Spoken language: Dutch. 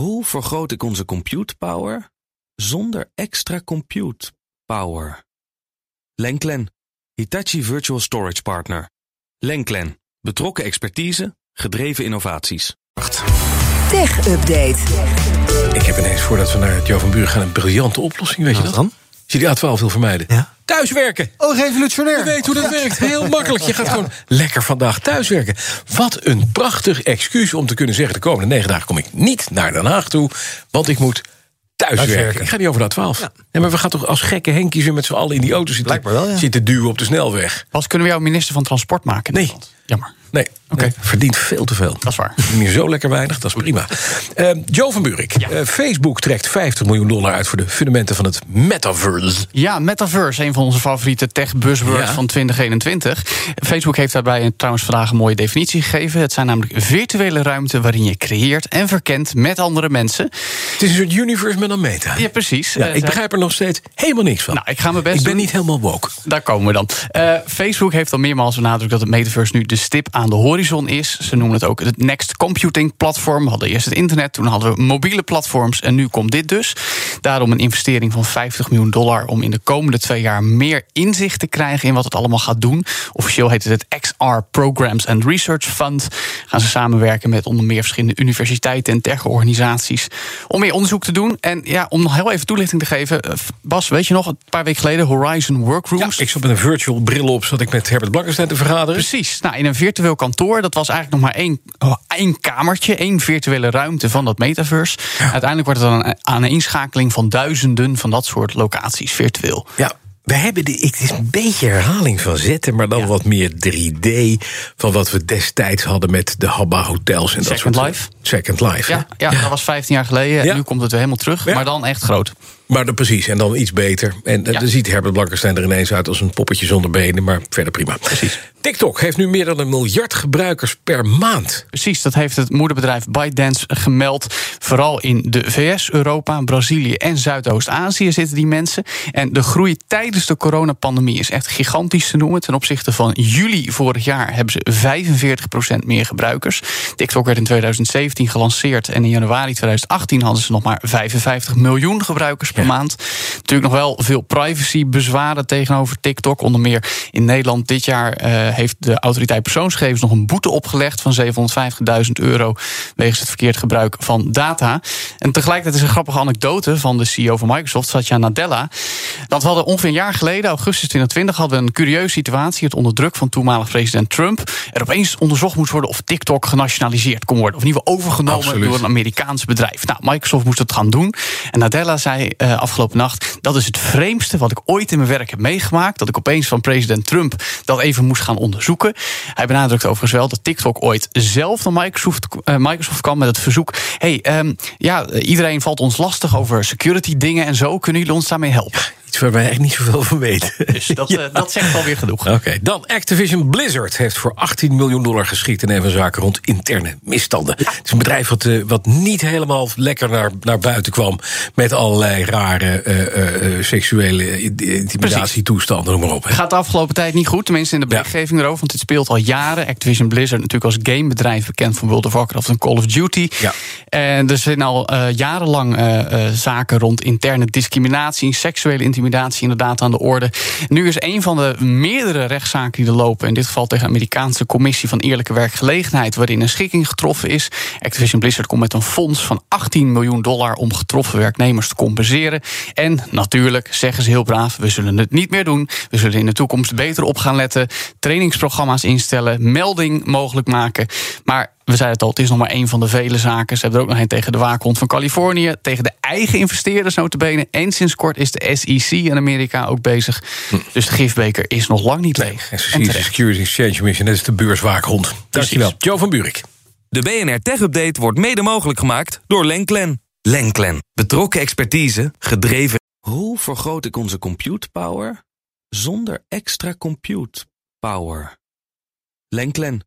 Hoe vergroot ik onze compute power zonder extra compute power? Lenklen, Hitachi Virtual Storage Partner. Lenklen, betrokken expertise, gedreven innovaties. Tech Update. Ik heb ineens, voordat we naar het Jo van Buren gaan, een briljante oplossing. Weet je dat? dan? Als je die A12 wil vermijden. Ja. Thuiswerken. Oh, revolutionair. Je weet hoe dat werkt. Heel makkelijk. Je gaat gewoon lekker vandaag thuiswerken. Wat een prachtig excuus om te kunnen zeggen... de komende negen dagen kom ik niet naar Den Haag toe... want ik moet thuiswerken. Ik ga niet over de A12. Ja. maar we gaan toch als gekke Henkies weer met z'n allen in die auto zitten, Blijkbaar wel, ja. zitten duwen op de snelweg. Pas kunnen we jou minister van Transport maken? Nee. Jammer. Nee, oké. verdient veel te veel. Dat is waar. Niet zo lekker weinig, dat is prima. Eh, Joe van Buurik, eh, Facebook trekt 50 miljoen dollar uit... voor de fundamenten van het metaverse. Ja, Metaverse, een van onze favoriete tech buzzwords Ja. van 2021. Facebook heeft daarbij een- trouwens vandaag een mooie definitie gegeven. Het zijn namelijk virtuele ruimten waarin je creëert en verkent met andere mensen. Het is een soort universe met een meta. Ja, precies. Ja, Eh, ik begrijp er nog steeds helemaal niks van. Nou, ik ga mijn best Ik ben doen. niet helemaal woke. Daar komen we dan. Facebook heeft al meermaals benadrukt dat het metaverse nu de stip aan de horizon is. Ze noemen het ook het next computing platform. We hadden eerst het internet, toen hadden we mobiele platforms en nu komt dit dus. Daarom een investering van 50 miljoen dollar om in de komende twee jaar meer inzicht te krijgen in wat het allemaal gaat doen. Officieel heet het het XR Programs and Research Fund. Gaan ze samenwerken met onder meer verschillende universiteiten en tech-organisaties om meer onderzoek te doen. En ja, om nog heel even toelichting te geven, eh, Bas, weet je nog, een paar weken geleden Horizon Ja, Workrooms. ik zat met een virtual bril op, zat ik met Herbert Blankenstein te vergaderen. Precies. Nou, in een virtueel kantoor, dat was eigenlijk nog maar één, oh, één kamertje, één virtuele ruimte van dat metaverse. Uiteindelijk wordt het dan een aaneenschakeling van duizenden van dat soort locaties virtueel. Ja, we hebben de, het is een beetje herhaling van zetten, maar dan Ja. wat meer 3D van wat we destijds hadden met de Habba hotels en dat Second soort Life. Second Life. Ja, hè? ja, dat was 15 jaar geleden. Ja. En nu komt het weer helemaal terug, Ja. maar dan echt groot. Maar dan precies, en dan iets beter. En eh, Ja. dan ziet Herbert Blankenstein er ineens uit als een poppetje zonder benen, maar verder prima. Precies. TikTok heeft nu meer dan een miljard gebruikers per maand. Precies, dat heeft het moederbedrijf ByteDance gemeld. Vooral in de VS, Europa, Brazilië en Zuidoost-Azië zitten die mensen. En de groei tijdens de coronapandemie is echt gigantisch te noemen. Ten opzichte van juli vorig jaar hebben ze 45% meer gebruikers. TikTok werd in 2017 gelanceerd en in januari 2018 hadden ze nog maar 55 miljoen gebruikers per maand. Natuurlijk nog wel veel privacybezwaren tegenover TikTok. Onder meer in Nederland dit jaar eh, heeft de autoriteit persoonsgegevens nog een boete opgelegd van 750.000 euro wegens het verkeerd gebruik van data. En tegelijkertijd is een grappige anekdote van de CEO van Microsoft, Satya Nadella. Dat we hadden ongeveer een jaar geleden, augustus 2020, hadden we een curieuze situatie. Het onder druk van toenmalig president Trump. Er opeens onderzocht moest worden of TikTok genationaliseerd kon worden. Of in ieder geval overgenomen Absoluut. door een Amerikaans bedrijf. Nou, Microsoft moest het gaan doen. En Nadella zei eh, afgelopen nacht: dat is het vreemdste wat ik ooit in mijn werk heb meegemaakt. Dat ik opeens van president Trump dat even moest gaan onderzoeken. Hij benadrukt overigens wel dat TikTok ooit zelf naar Microsoft, eh, Microsoft kwam met het verzoek: hey, ehm, ja, iedereen valt ons lastig over security dingen en zo. Kunnen jullie ons daarmee helpen? Iets waar wij eigenlijk niet zoveel van weten. Dus dat, eh, dat zegt alweer genoeg. Oké, dan Activision Blizzard heeft voor 18 miljoen dollar geschikt in een van zaken rond interne misstanden. Het is een bedrijf wat, eh, wat niet helemaal lekker naar, naar buiten kwam met allerlei rare eh, eh, eh, seksuele intimidatietoestanden, noem maar op. hè. gaat de afgelopen tijd niet goed, tenminste in de Ja. berichtgeving erover. Want dit speelt al jaren. Activision Blizzard natuurlijk als gamebedrijf bekend van World of Warcraft en Call of Duty. Ja. En er zijn al eh, jarenlang eh, eh, zaken rond interne discriminatie, seksuele intimidatie inderdaad aan de orde. Nu is een van de meerdere rechtszaken die er lopen, in dit geval tegen de Amerikaanse Commissie van Eerlijke Werkgelegenheid, waarin een schikking getroffen is. Activision Blizzard komt met een fonds van 18 miljoen dollar om getroffen werknemers te compenseren. En natuurlijk zeggen ze heel braaf: we zullen het niet meer doen. We zullen in de toekomst beter op gaan letten, trainingsprogramma's instellen, melding mogelijk maken. Maar we zeiden het al, het is nog maar één van de vele zaken. Ze hebben er ook nog een tegen de waakhond van Californië, tegen de eigen investeerders notabene. En sinds kort is de SEC in Amerika ook bezig. Dus de gifbeker is nog lang niet leeg. En SEC, terecht. Security Exchange Commission, dat is de beurswaakhond. Dankjewel. Joe van Buurik. De BNR Tech Update wordt mede mogelijk gemaakt door Lenklen. Lenklen, betrokken expertise, gedreven. Hoe vergroot ik onze compute power zonder extra compute power? Lenklen,